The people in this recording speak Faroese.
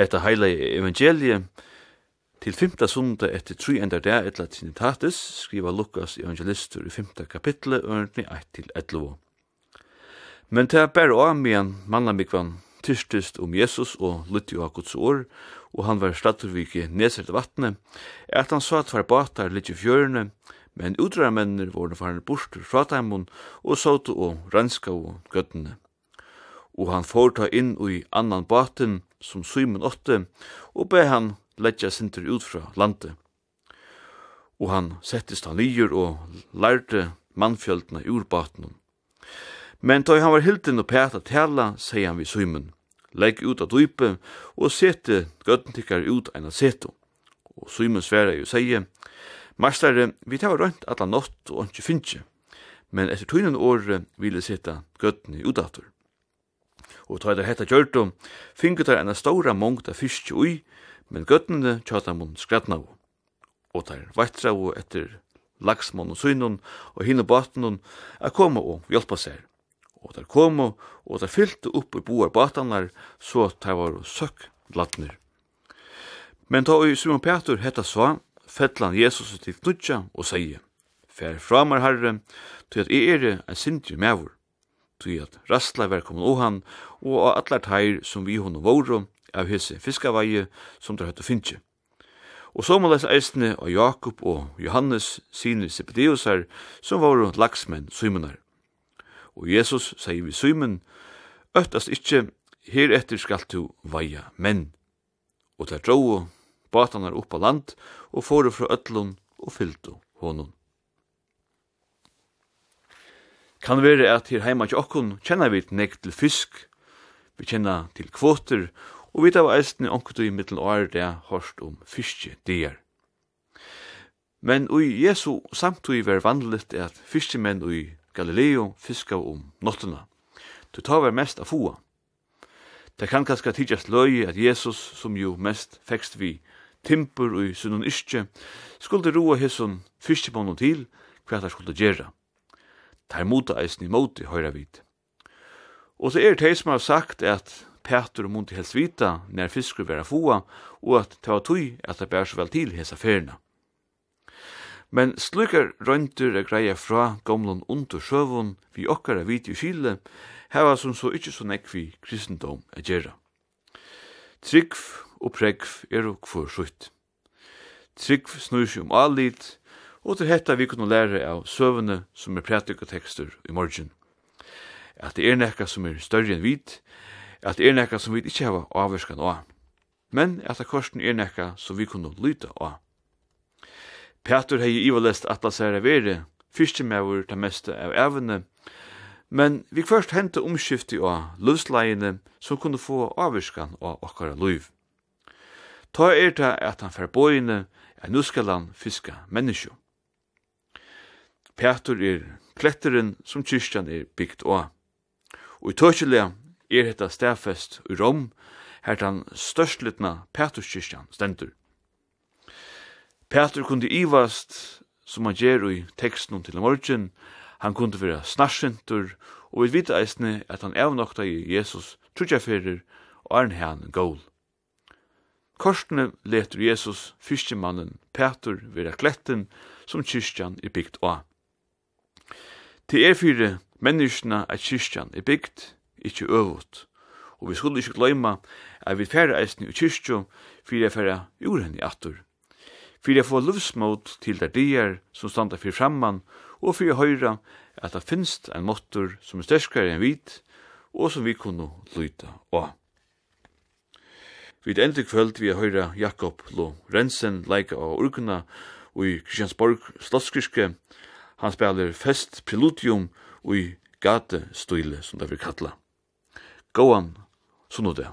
hetta heila evangelie til 5. sunda etter 3 enda der etla tinitatis skriva Lukas evangelistur i 5. kapitlet ørni 1-11. Men til bæra av manna mikvan tystist om Jesus og lytti av Guds år, og han var stadurvike nedsert vattne er at han sa at var batar litt i fjørene, men utrarmennir voru farne bortur fra taimun og sautu og ranska og gøttene. Og han får inn i annan baten, som Simon åtte, og be han letja sinter ut fra landet. Og han settist han nyer og lærte mannfjöldna ur baten. Men da han var hilden og pæta tala, sier han vi Simon, legg ut av dype og sette gøttentikkar ut eina seto. Og Simon sverre jo sier, Mastare, vi tar rønt alla nått og ikke finnje, men etter tøynen året vil jeg sette gøttene utaftur og ta etter hetta gjørdum, fingur der enn stóra mongt av fisk ui, men gøttnene tjata mun skratna og. Og der vettra og etter laksmann og synun og hinne baten a koma og hjelpa seg. Og der koma og der fyllte upp i boar batanar, så der var søkk latner. Men ta og Simon Petur hetta sva, fettlan Jesus til knutja og seie, Fær framar herre, til at jeg er en sindri mevur tog at rastla var kommet og han, og av allar teir som vi hon våre av hese fiskaveie som der høyt å finne. Og så må les eisne av Jakob og Johannes sine Sepedeusar som våre laksmenn Simonar. Og Jesus sier vi symen, øttast ikkje, heretter skal du veia menn. Og der drog batanar upp på land og fóru frá öllum og fyltu honum. kan være at her heima til okkun kjenner vi nek til fisk, vi kjenner til kvoter, og vi tar var eisne onkut i mittel år der hårst om fiske der. Men ui Jesu samtui var er at fiskemenn ui Galileo fiska om nottena. Du tar var mest af fua. Det kan kanskje tidsast løy at Jesus, som jo mest fekst vi timpur ui sunnun ischje, skulle roa hesson fiskemann til hva han skulle gjere tar mota eisen i i høyra vid. Og så er det som har sagt at Petur og Monti helst vita når fiskur vera fua, og at det var tøy at det bæra så vel til hesa ferna. Men slukar røyntur er greia fra gomlun under sjøvun vi okkara viti i Kile, heva som så ikkje så nekvi kristendom er gjerra. Trygg og pregg er og kvur sutt. Trygg snur seg om allit, og til hetta vi kunne lære av søvende som er prædikotekster i morgen. At det er nekka som er større enn vit, at det er nekka som vi ikke hava avvarskan av, men at det korsen er nekka som vi kunne lyta av. Petur hei ivalest atlas er av ere, fyrste mevur ta meste av evne, men vi først hente omskifti av løvsleiene som kunne få avvarskan av okkara løyv. Ta er det at han fær at nu skal han fiska menneskjum. Petur er kletteren som kyrkjan er bygd av. Og i tøkjelea er hetta stafest i Rom, her den Petur Peturskyrkjan stendur. Petur kunde ivast, som han gjer i teksten til morgen, han kunde vera snarsintur, og vi vita eisne at han evnokta i Jesus trudjaferir og er han gól. Korsene leter Jesus fyrstemannen Petur vera kletten som kyrkjan er bygd av. Til er fire menneskene at kyrkjan er bygd, ikkje øvut. Og vi skulle ikkje gløyma at vi færre eisen i kyrkjo fyrir jeg færre ur henne atur. Fyrir jeg få lufsmåt til der dier som standa fyrir framman og fyrir høyra at det finst en måttur som er sterskare enn vit og som vi kunne lyta og. Vi endur kvöld vi høyra Jakob Lo Rensen leika av urkuna og i Kristiansborg Slottskirke Han spelar fest preludium og i gate stile, som det vil kalla. Gåan, så nå det.